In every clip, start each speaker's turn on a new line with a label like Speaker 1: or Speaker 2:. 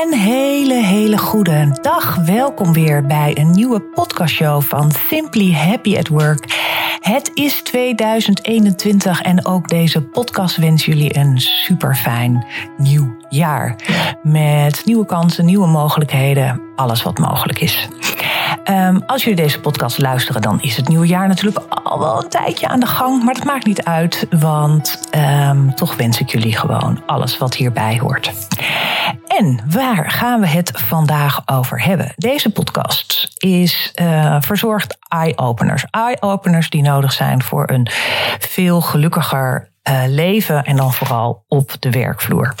Speaker 1: Een hele, hele goede dag. Welkom weer bij een nieuwe podcastshow van Simply Happy at Work. Het is 2021 en ook deze podcast wens jullie een super fijn nieuw jaar. Met nieuwe kansen, nieuwe mogelijkheden, alles wat mogelijk is. Um, als jullie deze podcast luisteren, dan is het nieuwe jaar natuurlijk al wel een tijdje aan de gang. Maar dat maakt niet uit, want um, toch wens ik jullie gewoon alles wat hierbij hoort. En waar gaan we het vandaag over hebben? Deze podcast is uh, verzorgd eye-openers. Eye-openers die nodig zijn voor een veel gelukkiger uh, leven en dan vooral op de werkvloer.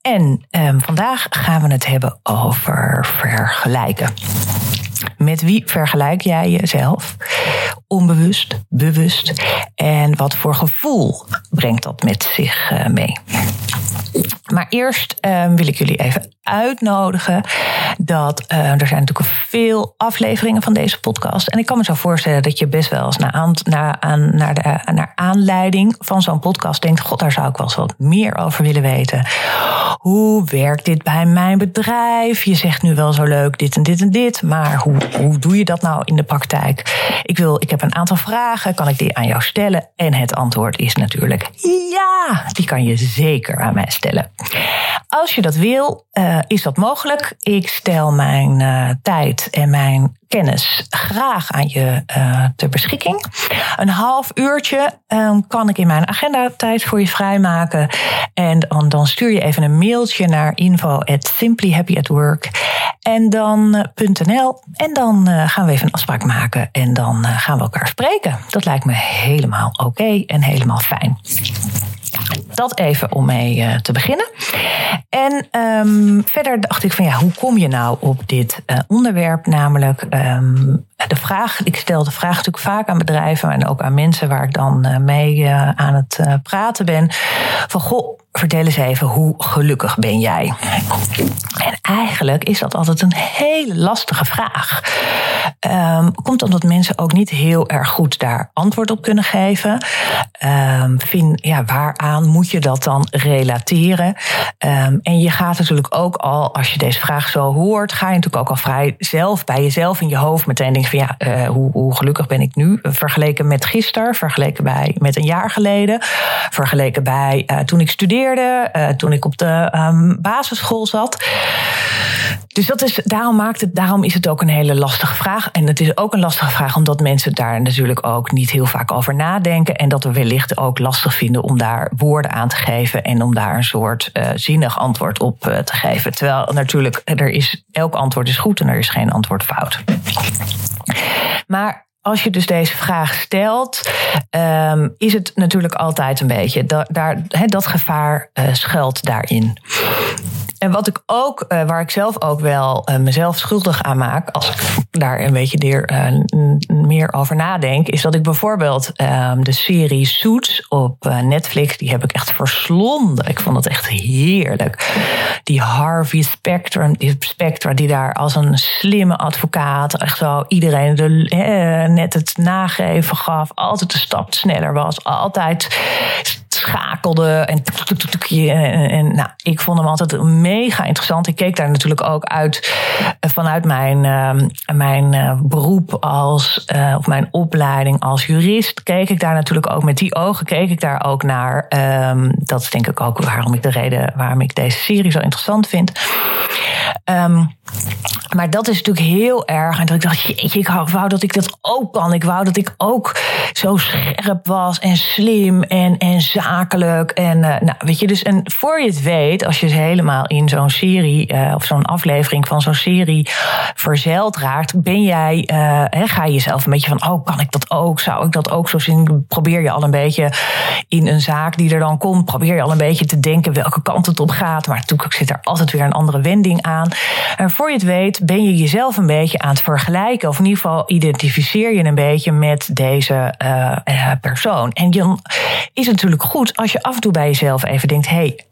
Speaker 1: En um, vandaag gaan we het hebben over vergelijken. Met wie vergelijk jij jezelf? Onbewust, bewust. En wat voor gevoel brengt dat met zich uh, mee? Maar eerst uh, wil ik jullie even uitnodigen dat uh, er zijn natuurlijk veel afleveringen van deze podcast. En ik kan me zo voorstellen dat je best wel eens naar, aan, naar, aan, naar, de, naar aanleiding van zo'n podcast denkt: God, daar zou ik wel eens wat meer over willen weten. Hoe werkt dit bij mijn bedrijf? Je zegt nu wel zo leuk dit en dit en dit, maar hoe, hoe doe je dat nou in de praktijk? Ik, wil, ik heb een aantal vragen, kan ik die aan jou stellen? En het antwoord is natuurlijk ja, die kan je zeker aan mij stellen. Als je dat wil, uh, is dat mogelijk. Ik stel mijn uh, tijd en mijn kennis graag aan je uh, ter beschikking. Een half uurtje um, kan ik in mijn agenda tijd voor je vrijmaken. En dan, dan stuur je even een mailtje naar info at. En dan. En dan gaan we even een afspraak maken. En dan gaan we elkaar spreken. Dat lijkt me helemaal oké en helemaal fijn. Dat even om mee uh, te beginnen. En um, verder dacht ik van ja, hoe kom je nou op dit uh, onderwerp? Namelijk um, de vraag, ik stel de vraag natuurlijk vaak aan bedrijven en ook aan mensen waar ik dan uh, mee aan het praten ben. Van goh, vertel eens even, hoe gelukkig ben jij? En eigenlijk is dat altijd een hele lastige vraag. Um, komt omdat mensen ook niet heel erg goed daar antwoord op kunnen geven. Vind, ja, waaraan moet je dat dan relateren? Um, en je gaat natuurlijk ook al, als je deze vraag zo hoort, ga je natuurlijk ook al vrij zelf bij jezelf in je hoofd meteen denken van ja, uh, hoe, hoe gelukkig ben ik nu? Vergeleken met gisteren, vergeleken bij met een jaar geleden, vergeleken bij uh, toen ik studeerde, uh, toen ik op de um, basisschool zat. Dus dat is, daarom, maakt het, daarom is het ook een hele lastige vraag. En het is ook een lastige vraag omdat mensen daar natuurlijk ook niet heel vaak over nadenken. En dat we wellicht ook lastig vinden om daar woorden aan te geven. En om daar een soort uh, zinnig antwoord op uh, te geven. Terwijl natuurlijk, er is, elk antwoord is goed en er is geen antwoord fout. Maar als je dus deze vraag stelt, um, is het natuurlijk altijd een beetje. Da daar, dat gevaar uh, schuilt daarin. En wat ik ook, uh, waar ik zelf ook wel uh, mezelf schuldig aan maak, als ik daar een beetje meer, uh, meer over nadenk, is dat ik bijvoorbeeld um, de serie Suits op Netflix, die heb ik echt verslonden. Ik vond het echt heerlijk. Die Harvey Spectra, die, Spectra, die daar als een slimme advocaat echt zo iedereen de, net het nageven gaf, altijd een stap sneller was, altijd schakelde en, en, nou, ik vond hem altijd mega interessant. Ik keek daar natuurlijk ook uit vanuit mijn, uh, mijn uh, beroep als, uh, of mijn opleiding als jurist. Keek ik daar natuurlijk ook met die ogen, keek ik daar ook naar. Um, dat is denk ik ook waarom ik de reden waarom ik deze serie zo interessant vind. Um, maar dat is natuurlijk heel erg. En dat ik dacht, jeetje, ik wou dat ik dat ook kan. Ik wou dat ik ook zo scherp was en slim en, en En uh, nou, weet je, dus en voor je het weet, als je helemaal in zo'n serie uh, of zo'n aflevering van zo'n serie verzeild raakt, ben jij, uh, he, ga je jezelf een beetje van, oh, kan ik dat ook? Zou ik dat ook zo zien? Probeer je al een beetje in een zaak die er dan komt, probeer je al een beetje te denken welke kant het op gaat. Maar natuurlijk zit er altijd weer een andere wending aan. En voor je het weet, ben je jezelf een beetje aan het vergelijken. Of in ieder geval identificeer je een beetje met deze persoon. En dan is natuurlijk goed als je af en toe bij jezelf even denkt: hey,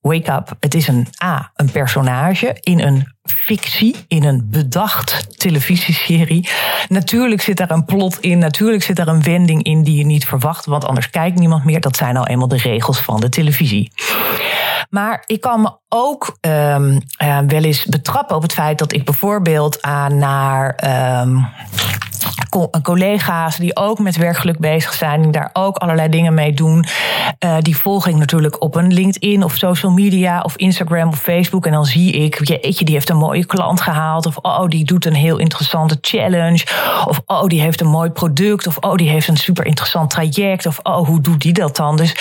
Speaker 1: wake up. Het is een A, een personage in een fictie, in een bedacht televisieserie. Natuurlijk zit daar een plot in, natuurlijk zit daar een wending in die je niet verwacht, want anders kijkt niemand meer. Dat zijn nou eenmaal de regels van de televisie. Maar ik kan me ook um, uh, wel eens betrappen op het feit dat ik bijvoorbeeld aan naar. Um, collega's die ook met werkgeluk bezig zijn, die daar ook allerlei dingen mee doen. Uh, die volg ik natuurlijk op een LinkedIn of social media of Instagram of Facebook. En dan zie ik, jeetje, die heeft een mooie klant gehaald. Of oh, die doet een heel interessante challenge. Of oh, die heeft een mooi product. Of oh, die heeft een super interessant traject. Of oh, hoe doet die dat dan? Dus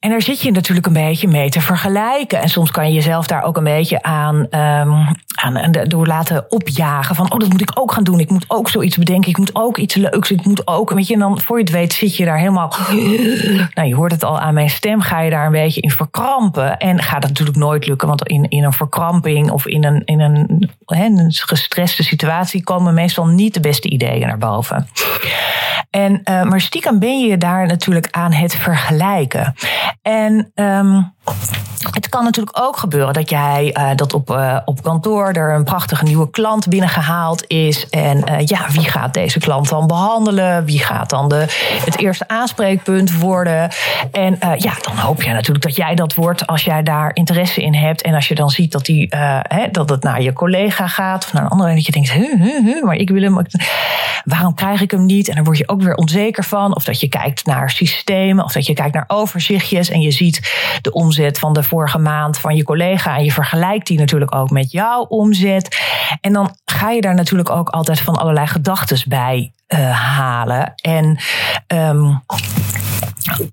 Speaker 1: en daar zit je natuurlijk een beetje mee te vergelijken. En soms kan je jezelf daar ook een beetje aan, um, aan door laten opjagen. Van, oh, dat moet ik ook gaan doen. Ik moet ook zoiets bedenken. Ik moet ook iets leuks. Ik moet ook, weet je, en dan voor je het weet zit je daar helemaal... Nou, je hoort het al aan mijn stem. Ga je daar een beetje in verkrampen. En gaat het natuurlijk nooit lukken. Want in, in een verkramping of in een, in een, hè, een gestreste situatie... komen meestal niet de beste ideeën naar boven. En, uh, maar stiekem ben je daar natuurlijk aan het vergelijken. En um, het kan natuurlijk ook gebeuren dat jij uh, dat op, uh, op kantoor er een prachtige nieuwe klant binnengehaald is. En uh, ja, wie gaat deze klant dan behandelen? Wie gaat dan de, het eerste aanspreekpunt worden? En ja, dan hoop je natuurlijk dat jij dat wordt als jij daar interesse in hebt. En als je dan ziet dat, die, hè, dat het naar je collega gaat of naar een andere. En dat je denkt, huh, huh, huh, maar ik wil hem. Waarom krijg ik hem niet? En dan word je ook weer onzeker van. Of dat je kijkt naar systemen. Of dat je kijkt naar overzichtjes. En je ziet de omzet van de vorige maand van je collega. En je vergelijkt die natuurlijk ook met jouw omzet. En dan ga je daar natuurlijk ook altijd van allerlei gedachten bij uh, halen. En um,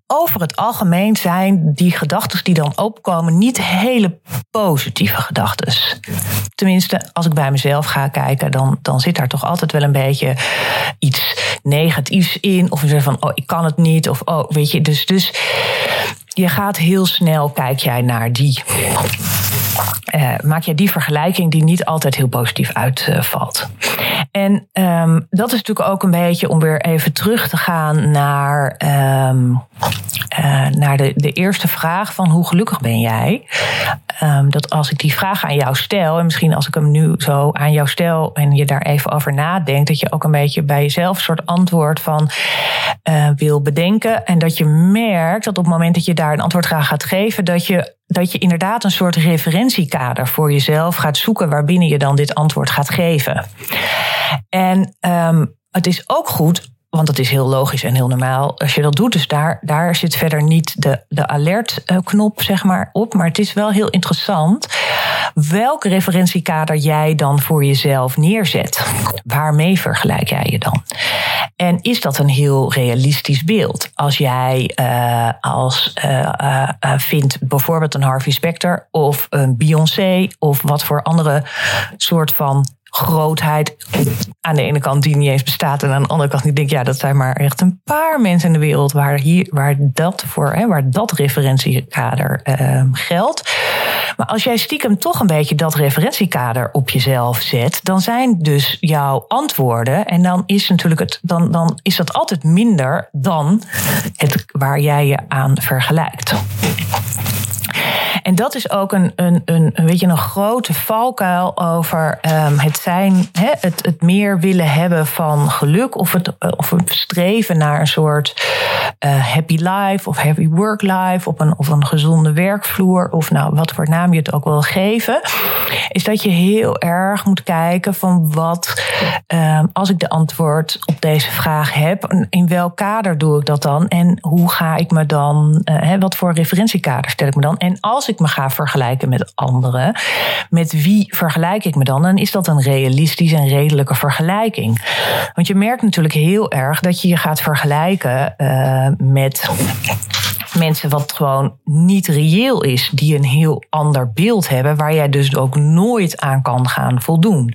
Speaker 1: over het algemeen zijn die gedachten die dan opkomen niet hele positieve gedachten. Tenminste, als ik bij mezelf ga kijken, dan, dan zit daar toch altijd wel een beetje iets negatiefs in. Of van, oh, ik kan het niet. Of, oh, weet je, dus, dus je gaat heel snel, kijk jij naar die. Uh, maak jij die vergelijking die niet altijd heel positief uitvalt. En um, dat is natuurlijk ook een beetje om weer even terug te gaan naar, um, uh, naar de, de eerste vraag van hoe gelukkig ben jij? Um, dat als ik die vraag aan jou stel, en misschien als ik hem nu zo aan jou stel en je daar even over nadenkt, dat je ook een beetje bij jezelf een soort antwoord van uh, wil bedenken. En dat je merkt dat op het moment dat je daar een antwoord graag gaat geven, dat je dat je inderdaad een soort referentiekader voor jezelf gaat zoeken waarbinnen je dan dit antwoord gaat geven. En um, het is ook goed want dat is heel logisch en heel normaal als je dat doet. Dus daar, daar zit verder niet de, de alertknop zeg maar, op. Maar het is wel heel interessant welk referentiekader jij dan voor jezelf neerzet. Waarmee vergelijk jij je dan? En is dat een heel realistisch beeld? Als jij uh, als uh, vindt bijvoorbeeld een Harvey Specter of een Beyoncé of wat voor andere soort van grootheid aan de ene kant die niet eens bestaat en aan de andere kant ik denk ja dat zijn maar echt een paar mensen in de wereld waar hier waar dat voor waar dat referentiekader uh, geldt. Maar als jij stiekem toch een beetje dat referentiekader op jezelf zet, dan zijn dus jouw antwoorden en dan is natuurlijk het dan dan is dat altijd minder dan het waar jij je aan vergelijkt. En dat is ook een, een, een, een, weet je, een grote valkuil over um, het zijn, hè, het, het meer willen hebben van geluk of het, eh, of het streven naar een soort uh, happy life of happy work life of een, of een gezonde werkvloer of nou wat voor naam je het ook wil geven, is dat je heel erg moet kijken van wat, um, als ik de antwoord op deze vraag heb, in welk kader doe ik dat dan en hoe ga ik me dan, uh, hè, wat voor referentiekader stel ik me dan? En als ik me ga vergelijken met anderen, met wie vergelijk ik me dan? Dan is dat een realistische en redelijke vergelijking. Want je merkt natuurlijk heel erg dat je je gaat vergelijken uh, met mensen wat gewoon niet reëel is, die een heel ander beeld hebben, waar jij dus ook nooit aan kan gaan voldoen.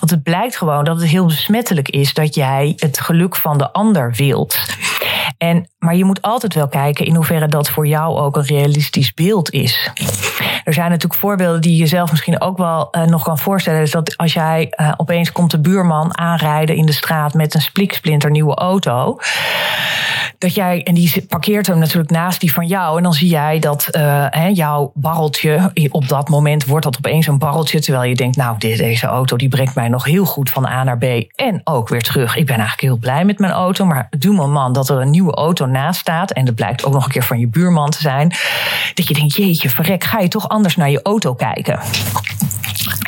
Speaker 1: Want het blijkt gewoon dat het heel besmettelijk is dat jij het geluk van de ander wilt. En, maar je moet altijd wel kijken in hoeverre dat voor jou ook een realistisch beeld is. Er zijn natuurlijk voorbeelden die je zelf misschien ook wel uh, nog kan voorstellen. Dus dat als jij uh, opeens komt de buurman aanrijden in de straat met een spliksplinter nieuwe auto. Dat jij, en die parkeert hem natuurlijk naast die van jou. En dan zie jij dat uh, hè, jouw barreltje, op dat moment wordt dat opeens een barreltje. Terwijl je denkt, nou, deze auto die brengt mij nog heel goed van A naar B. En ook weer terug. Ik ben eigenlijk heel blij met mijn auto. Maar du moment dat er een nieuwe auto naast staat. En dat blijkt ook nog een keer van je buurman te zijn. Dat je denkt, jeetje, verrek, ga je toch anders naar je auto kijken.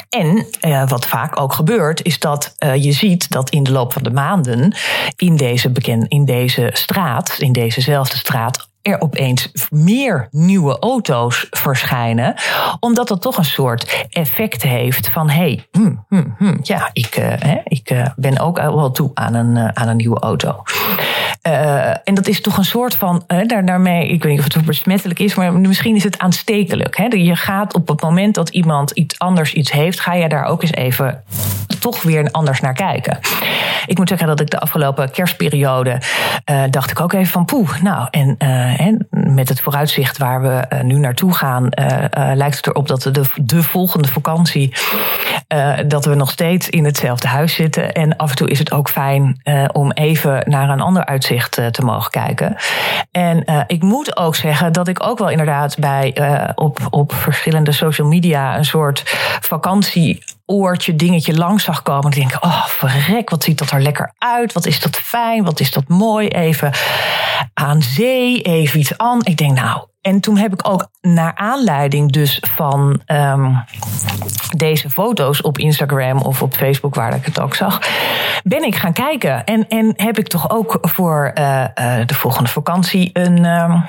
Speaker 1: En uh, wat vaak ook gebeurt, is dat uh, je ziet dat in de loop van de maanden in deze, in deze straat, in dezezelfde straat, er opeens meer nieuwe auto's verschijnen. Omdat dat toch een soort effect heeft van: hé, hey, hmm, hmm, hmm, ja, ik, hè, ik uh, ben ook wel toe aan een, uh, aan een nieuwe auto. En dat is toch een soort van, daar, daarmee, ik weet niet of het besmettelijk is, maar misschien is het aanstekelijk. Hè? Je gaat op het moment dat iemand iets anders iets heeft, ga je daar ook eens even toch weer anders naar kijken. Ik moet zeggen dat ik de afgelopen kerstperiode dacht ik ook even van poeh, nou en met het vooruitzicht waar we eh, nu naartoe gaan, eh, eh, lijkt het erop dat we de, de volgende vakantie. dat we nog steeds in hetzelfde huis zitten. En af en toe is het ook fijn om even naar een ander uitzicht te mogen kijken. En ik moet ook zeggen dat ik ook wel inderdaad bij op, op verschillende social media een soort vakantie oortje, dingetje langs zag komen. En denk, oh verrek, wat ziet dat er lekker uit. Wat is dat fijn, wat is dat mooi. Even aan zee, even iets aan. Ik denk, nou, en toen heb ik ook naar aanleiding dus van um, deze foto's op Instagram of op Facebook, waar ik het ook zag, ben ik gaan kijken. En, en heb ik toch ook voor uh, uh, de volgende vakantie een. Um,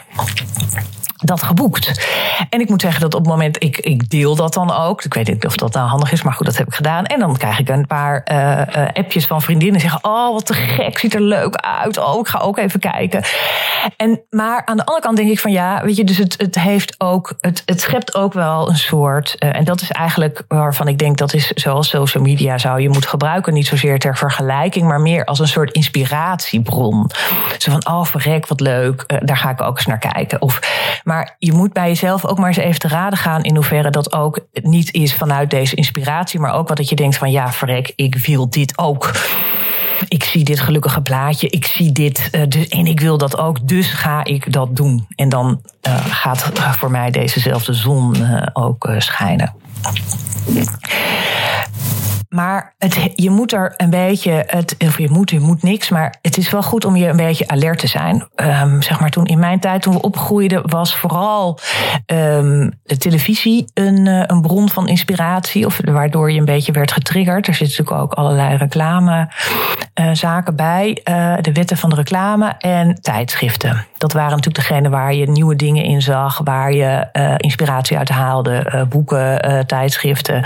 Speaker 1: dat geboekt. En ik moet zeggen dat op het moment, ik, ik deel dat dan ook. Ik weet niet of dat nou handig is, maar goed, dat heb ik gedaan. En dan krijg ik een paar uh, appjes van vriendinnen zeggen: Oh, wat te gek, ziet er leuk uit. Oh, ik ga ook even kijken. En, maar aan de andere kant denk ik van ja, weet je, dus het, het heeft ook, het, het schept ook wel een soort. Uh, en dat is eigenlijk waarvan ik denk dat is zoals social media zou je moeten gebruiken. Niet zozeer ter vergelijking, maar meer als een soort inspiratiebron. Zo van: Oh, verrek, wat leuk. Daar ga ik ook eens naar kijken. Of, maar je moet bij jezelf ook maar eens even te raden gaan in hoeverre dat ook niet is vanuit deze inspiratie, maar ook wat dat je denkt van ja, verrek, ik wil dit ook. Ik zie dit gelukkige plaatje, ik zie dit dus, en ik wil dat ook, dus ga ik dat doen. En dan uh, gaat voor mij dezezelfde zon uh, ook schijnen. Maar je moet er een beetje, het, of je moet, je moet niks, maar het is wel goed om je een beetje alert te zijn. Um, zeg maar toen in mijn tijd, toen we opgroeiden, was vooral um, de televisie een, uh, een bron van inspiratie, of waardoor je een beetje werd getriggerd. Er zitten natuurlijk ook allerlei reclamezaken uh, bij, uh, de wetten van de reclame en tijdschriften. Dat waren natuurlijk degene waar je nieuwe dingen in zag, waar je inspiratie uit haalde, boeken, tijdschriften,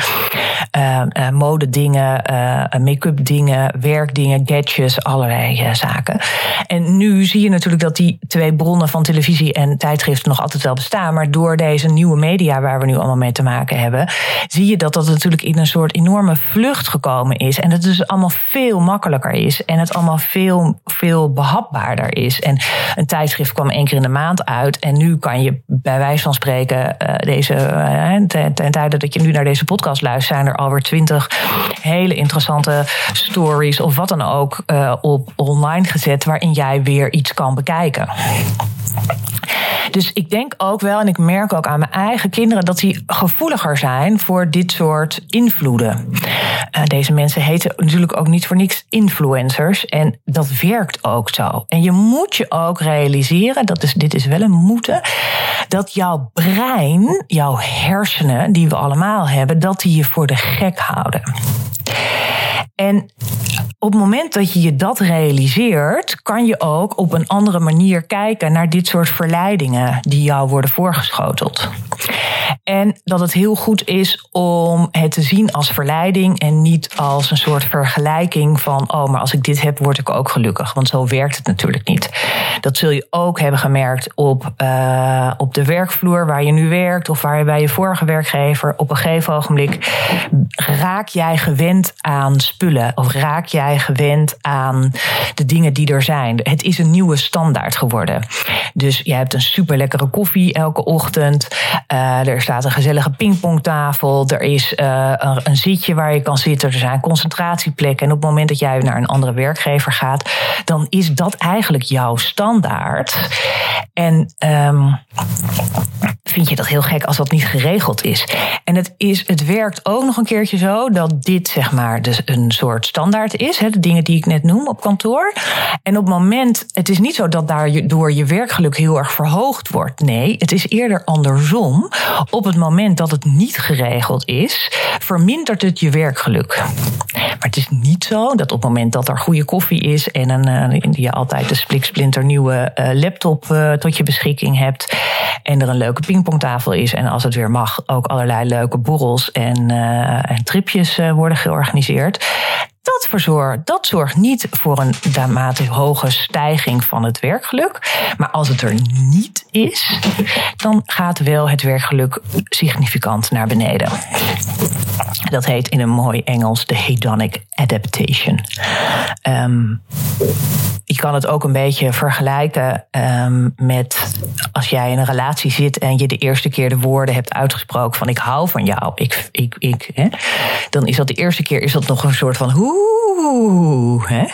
Speaker 1: mode dingen, uh, make-up dingen, werkdingen, gadgets, allerlei uh, zaken. En nu zie je natuurlijk dat die twee bronnen van televisie en tijdschriften nog altijd wel bestaan. Maar door deze nieuwe media waar we nu allemaal mee te maken hebben, zie je dat dat natuurlijk in een soort enorme vlucht gekomen is. En het dus allemaal veel makkelijker is. En het allemaal veel, veel behapbaarder is. En een tijdschrift kwam één keer in de maand uit. En nu kan je bij wijze van spreken uh, deze, ten tijde dat je nu naar deze podcast luistert, zijn er alweer twintig hele interessante stories of wat dan ook uh, op online gezet waarin jij weer iets kan bekijken. Dus ik denk ook wel, en ik merk ook aan mijn eigen kinderen, dat die gevoeliger zijn voor dit soort invloeden. Uh, deze mensen heten natuurlijk ook niet voor niks influencers. En dat werkt ook zo. En je moet je ook realiseren, dat is, dit is wel een moeten, dat jouw brein, jouw hersenen, die we allemaal hebben, dat die je voor de gek houden. En op het moment dat je je dat realiseert, kan je ook op een andere manier kijken naar dit soort verleidingen die jou worden voorgeschoteld. En dat het heel goed is om het te zien als verleiding en niet als een soort vergelijking van, oh, maar als ik dit heb, word ik ook gelukkig. Want zo werkt het natuurlijk niet. Dat zul je ook hebben gemerkt op, uh, op de werkvloer waar je nu werkt of waar je bij je vorige werkgever op een gegeven ogenblik raak jij gewend aan spullen of raak jij gewend aan de dingen die er zijn. Het is een nieuwe standaard geworden. Dus jij hebt een super lekkere koffie elke ochtend. Uh, er staat een gezellige pingpongtafel. Er is uh, een, een, zitje waar je kan zitten. Er zijn concentratieplekken. En op het moment dat jij naar een andere werkgever gaat, dan is dat eigenlijk jouw standaard. En um, vind je dat heel gek als dat niet geregeld is. En het, is, het werkt ook nog een keertje zo dat dit zeg maar dus een soort standaard is. dingetjes, de dingen die ik net noem op kantoor. En op het moment, het is niet zo dat daardoor je werkgeluk heel erg verhoogd wordt. Nee, het is eerder andersom. Op het moment dat het niet geregeld is, vermindert het je werkgeluk. Maar het is niet zo dat op het moment dat er goede koffie is en een, uh, je altijd de spliksplinter nieuwe uh, laptop uh, tot je beschikking hebt en er een leuke pingpongtafel is en als het weer mag ook allerlei leuke borrels en, en tripjes worden georganiseerd dat, verzorgt, dat zorgt niet voor een daarmate hoge stijging van het werkgeluk. Maar als het er niet is, dan gaat wel het werkgeluk significant naar beneden. Dat heet in een mooi Engels de hedonic adaptation. Um, je kan het ook een beetje vergelijken um, met als jij in een relatie zit en je de eerste keer de woorden hebt uitgesproken van ik hou van jou. Ik, ik, ik, hè, dan is dat de eerste keer is dat nog een soort van oeh. Hè?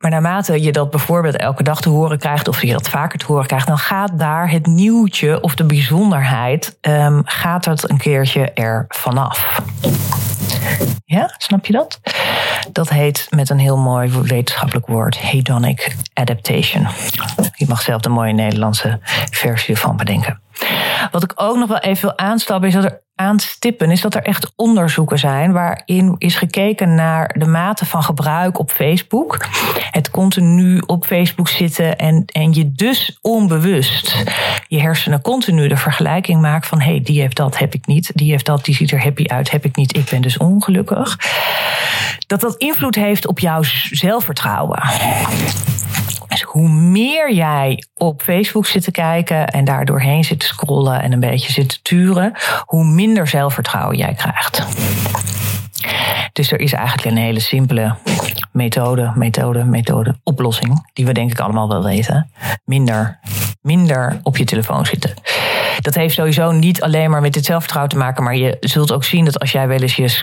Speaker 1: Maar naarmate je dat bijvoorbeeld elke dag te horen krijgt, of je dat vaker te horen krijgt, dan gaat daar het nieuwtje of de bijzonderheid, um, gaat het een keertje er vanaf. Ja, snap je dat? Dat heet met een heel mooi wetenschappelijk woord hedonic adaptation. Je mag zelf de mooie Nederlandse versie ervan bedenken. Wat ik ook nog wel even wil aanstappen is dat er aanstippen, is dat er echt onderzoeken zijn waarin is gekeken naar de mate van gebruik op Facebook. Het continu op Facebook zitten en, en je dus onbewust je hersenen continu de vergelijking maakt van hé, hey, die heeft dat, heb ik niet. Die heeft dat, die ziet er happy uit, heb ik niet. Ik ben dus ongelukkig. Dat dat invloed heeft op jouw zelfvertrouwen. Hoe meer jij op Facebook zit te kijken en daar doorheen zit te scrollen en een beetje zit te turen, hoe minder zelfvertrouwen jij krijgt. Dus er is eigenlijk een hele simpele methode, methode, methode, oplossing, die we denk ik allemaal wel weten. Minder, minder op je telefoon zitten. Dat heeft sowieso niet alleen maar met dit zelfvertrouwen te maken, maar je zult ook zien dat als jij wel eens je,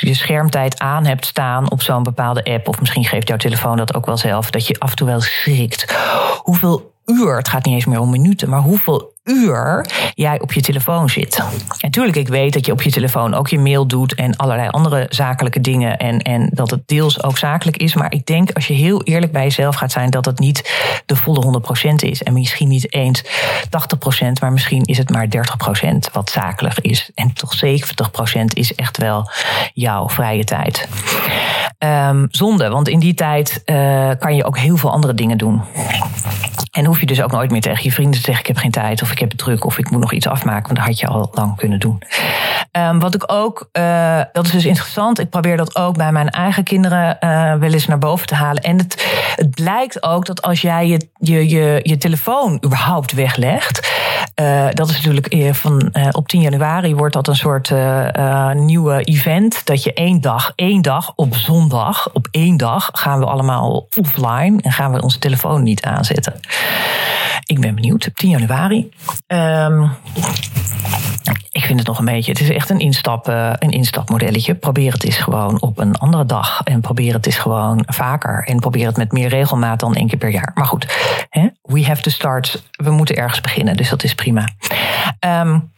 Speaker 1: je schermtijd aan hebt staan op zo'n bepaalde app, of misschien geeft jouw telefoon dat ook wel zelf, dat je af en toe wel schrikt. Hoeveel uur, het gaat niet eens meer om minuten, maar hoeveel uur jij op je telefoon zit. En natuurlijk, ik weet dat je op je telefoon ook je mail doet en allerlei andere zakelijke dingen. En, en dat het deels ook zakelijk is. Maar ik denk, als je heel eerlijk bij jezelf gaat zijn, dat het niet de volle 100% is. En misschien niet eens 80%, maar misschien is het maar 30% wat zakelijk is. En toch 70% is echt wel jouw vrije tijd. Um, zonde, want in die tijd uh, kan je ook heel veel andere dingen doen. En hoef je dus ook nooit meer tegen je vrienden te zeggen: Ik heb geen tijd, of ik heb het druk, of ik moet nog iets afmaken. Want dat had je al lang kunnen doen. Um, wat ik ook, uh, dat is dus interessant. Ik probeer dat ook bij mijn eigen kinderen uh, wel eens naar boven te halen. En het, het blijkt ook dat als jij je, je, je, je telefoon überhaupt weglegt. Uh, dat is natuurlijk van op 10 januari wordt dat een soort nieuwe event. Dat je één dag, één dag op zondag, op één dag gaan we allemaal offline en gaan we onze telefoon niet aanzetten. Ik ben benieuwd. 10 januari. Um, ik vind het nog een beetje. Het is echt een, instap, een instapmodelletje. Probeer het eens gewoon op een andere dag. En probeer het eens gewoon vaker. En probeer het met meer regelmaat dan één keer per jaar. Maar goed, hè? we have to start. We moeten ergens beginnen. Dus dat is prima. Um,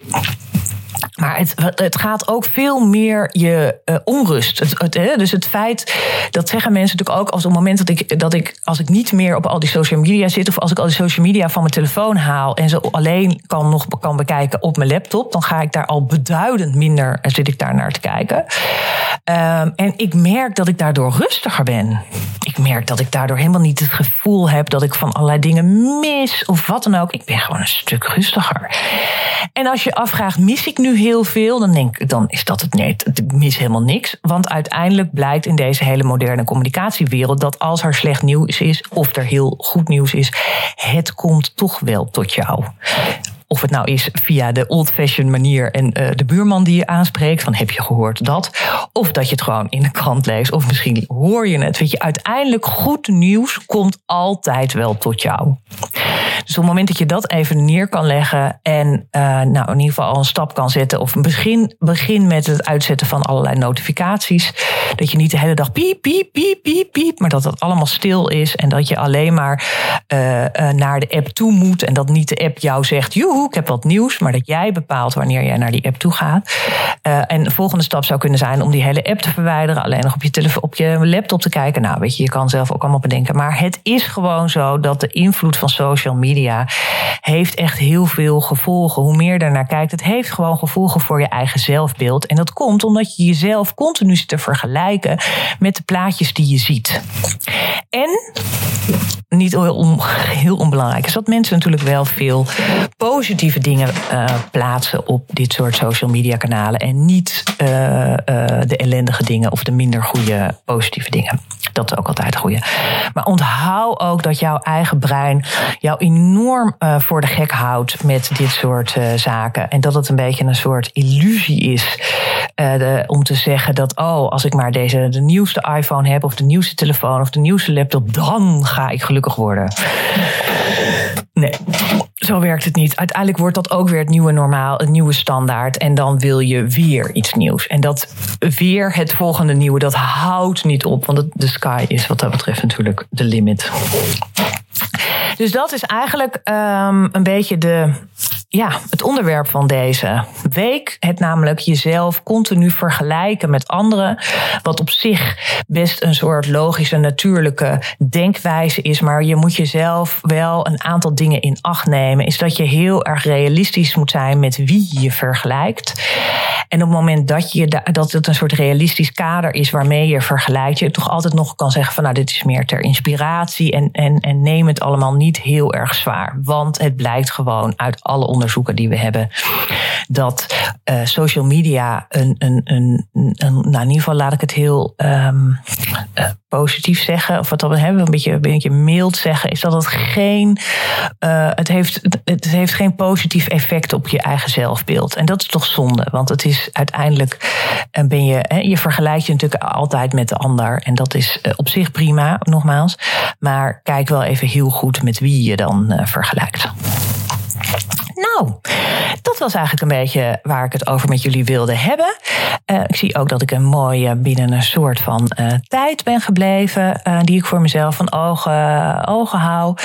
Speaker 1: maar het, het gaat ook veel meer je uh, onrust. Het, hè? Dus het feit, dat zeggen mensen natuurlijk ook als op het moment dat ik, dat ik, als ik niet meer op al die social media zit, of als ik al die social media van mijn telefoon haal en ze alleen kan nog kan bekijken op mijn laptop, dan ga ik daar al beduidend minder, eh, zit ik daar naar te kijken. Um, en ik merk dat ik daardoor rustiger ben. Ik merk dat ik daardoor helemaal niet het gevoel heb dat ik van allerlei dingen mis of wat dan ook. Ik ben gewoon een stuk rustiger. En als je afvraagt, mis ik nu heel veel, dan denk dan is dat het net. Ik mis helemaal niks. Want uiteindelijk blijkt in deze hele moderne communicatiewereld dat als er slecht nieuws is of er heel goed nieuws is, het komt toch wel tot jou. Of het nou is via de old-fashioned manier en uh, de buurman die je aanspreekt, van heb je gehoord dat? Of dat je het gewoon in de krant leest, of misschien hoor je het. Weet je, uiteindelijk goed nieuws komt altijd wel tot jou. Dus op het moment dat je dat even neer kan leggen en uh, nou, in ieder geval al een stap kan zetten, of begin, begin met het uitzetten van allerlei notificaties. Dat je niet de hele dag piep, piep, piep, piep, piep, maar dat dat allemaal stil is en dat je alleen maar uh, uh, naar de app toe moet en dat niet de app jou zegt, joehoe, ik heb wat nieuws, maar dat jij bepaalt wanneer jij naar die app toe gaat. en de volgende stap zou kunnen zijn om die hele app te verwijderen, alleen nog op je, telefoon, op je laptop te kijken. Nou, weet je, je kan zelf ook allemaal bedenken. Maar het is gewoon zo dat de invloed van social media heeft echt heel veel gevolgen. Hoe meer je daarnaar kijkt, het heeft gewoon gevolgen voor je eigen zelfbeeld. En dat komt omdat je jezelf continu zit te vergelijken met de plaatjes die je ziet. En niet heel, heel onbelangrijk is dat mensen natuurlijk wel veel positieve dingen uh, plaatsen op dit soort social media kanalen en niet uh, uh, de ellendige dingen of de minder goede positieve dingen. Dat is ook altijd goede. Maar onthoud ook dat jouw eigen brein jou enorm voor de gek houdt met dit soort zaken en dat het een beetje een soort illusie is om te zeggen dat oh als ik maar deze de nieuwste iPhone heb of de nieuwste telefoon of de nieuwste laptop dan ga ik gelukkig worden. Nee, zo werkt het niet. Uiteindelijk wordt dat ook weer het nieuwe normaal, het nieuwe standaard. En dan wil je weer iets nieuws. En dat weer het volgende nieuwe, dat houdt niet op. Want de sky is wat dat betreft natuurlijk de limit. Dus dat is eigenlijk um, een beetje de, ja, het onderwerp van deze week. Het namelijk jezelf continu vergelijken met anderen. Wat op zich best een soort logische, natuurlijke denkwijze is. Maar je moet jezelf wel een aantal dingen in acht nemen. Is dat je heel erg realistisch moet zijn met wie je vergelijkt. En op het moment dat, je, dat het een soort realistisch kader is waarmee je vergelijkt, je toch altijd nog kan zeggen van nou dit is meer ter inspiratie en, en, en neem het allemaal niet heel erg zwaar. Want het blijkt gewoon uit alle onderzoeken die we hebben dat uh, social media een, een, een, een, nou in ieder geval laat ik het heel um, uh, positief zeggen, of wat dan hebben, een beetje, een beetje mild zeggen, is dat het geen, uh, het, heeft, het heeft geen positief effect op je eigen zelfbeeld. En dat is toch zonde, want het is uiteindelijk, ben je, je vergelijkt je natuurlijk altijd met de ander. En dat is op zich prima, nogmaals. Maar kijk wel even heel goed met wie je dan vergelijkt. Nou, dat was eigenlijk een beetje waar ik het over met jullie wilde hebben. Uh, ik zie ook dat ik een mooie binnen een soort van uh, tijd ben gebleven, uh, die ik voor mezelf van ogen, ogen hou.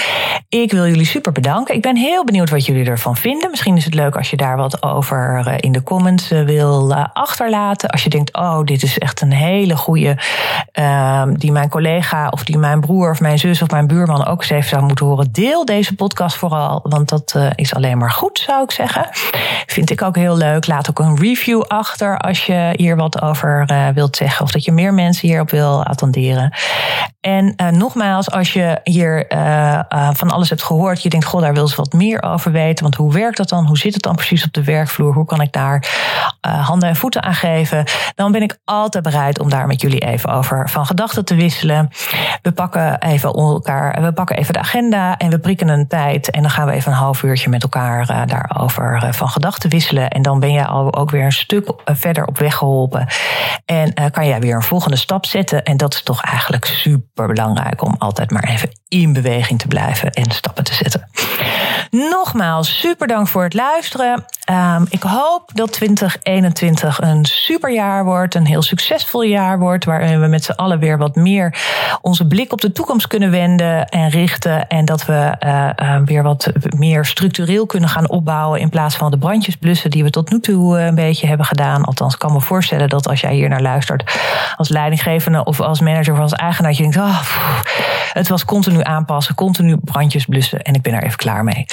Speaker 1: Ik wil jullie super bedanken. Ik ben heel benieuwd wat jullie ervan vinden. Misschien is het leuk als je daar wat over in de comments wil achterlaten. Als je denkt, oh, dit is echt een hele goede, ehm, die mijn collega of die mijn broer of mijn zus of mijn buurman ook eens even zou moeten horen. Deel deze podcast vooral, want dat is alleen maar goed, zou ik zeggen. Vind ik ook heel leuk. Laat ook een review achter als je hier wat over uh, wilt zeggen. Of dat je meer mensen hierop wil attenderen. En uh, nogmaals, als je hier uh, van alles hebt gehoord. Je denkt, goh, daar wil ze wat meer over weten. Want hoe werkt dat dan? Hoe zit het dan precies op de werkvloer? Hoe kan ik daar handen en voeten aan geven? Dan ben ik altijd bereid om daar met jullie even over van gedachten te wisselen. We pakken even elkaar, we pakken even de agenda en we prikken een tijd. En dan gaan we even een half uurtje met elkaar daarover van gedachten wisselen. En dan ben je al ook weer een stuk verder op weg geholpen. En kan jij weer een volgende stap zetten. En dat is toch eigenlijk super belangrijk om altijd maar even in beweging te blijven en stappen te zetten. Nogmaals, super dank voor het luisteren. Um, ik hoop dat 2021 een super jaar wordt, een heel succesvol jaar wordt, waarin we met z'n allen weer wat meer onze blik op de toekomst kunnen wenden en richten. En dat we uh, uh, weer wat meer structureel kunnen gaan opbouwen in plaats van de brandjes blussen die we tot nu toe een beetje hebben gedaan. Althans, ik kan me voorstellen dat als jij hier naar luistert als leidinggevende of als manager of als eigenaar, je denkt, oh, het was continu aanpassen, continu brandjes blussen en ik ben er even klaar mee.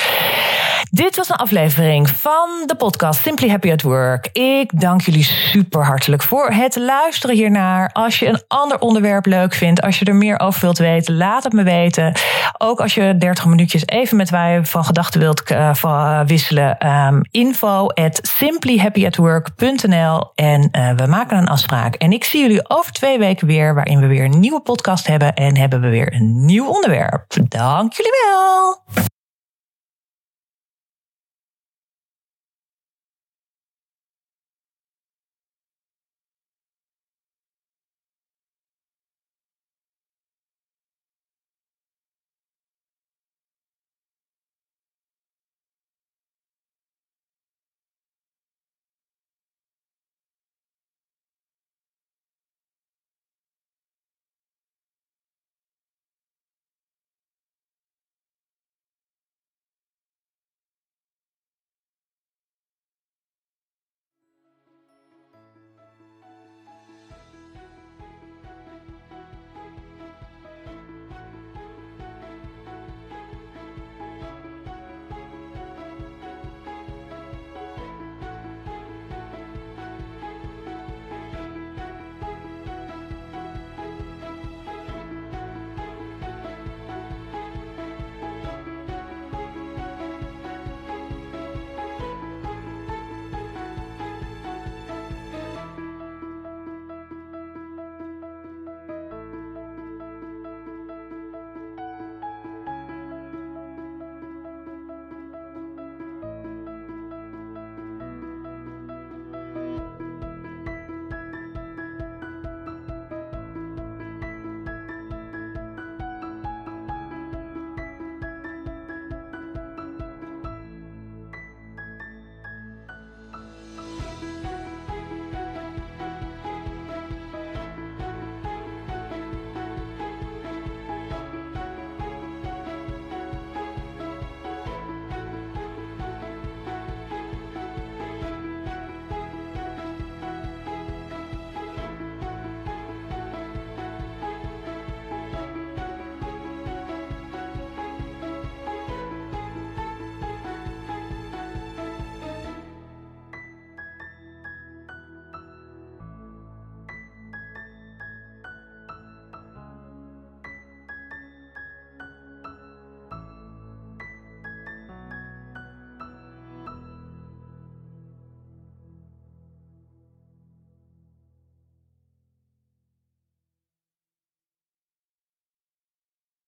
Speaker 1: Dit was een aflevering van de podcast Simply Happy at Work. Ik dank jullie super hartelijk voor het luisteren hiernaar. Als je een ander onderwerp leuk vindt, als je er meer over wilt weten, laat het me weten. Ook als je 30 minuutjes even met mij van gedachten wilt uh, wisselen. Um, info at simplyhappyatwork.nl en uh, we maken een afspraak. En ik zie jullie over twee weken weer, waarin we weer een nieuwe podcast hebben en hebben we weer een nieuw onderwerp. Dank jullie wel.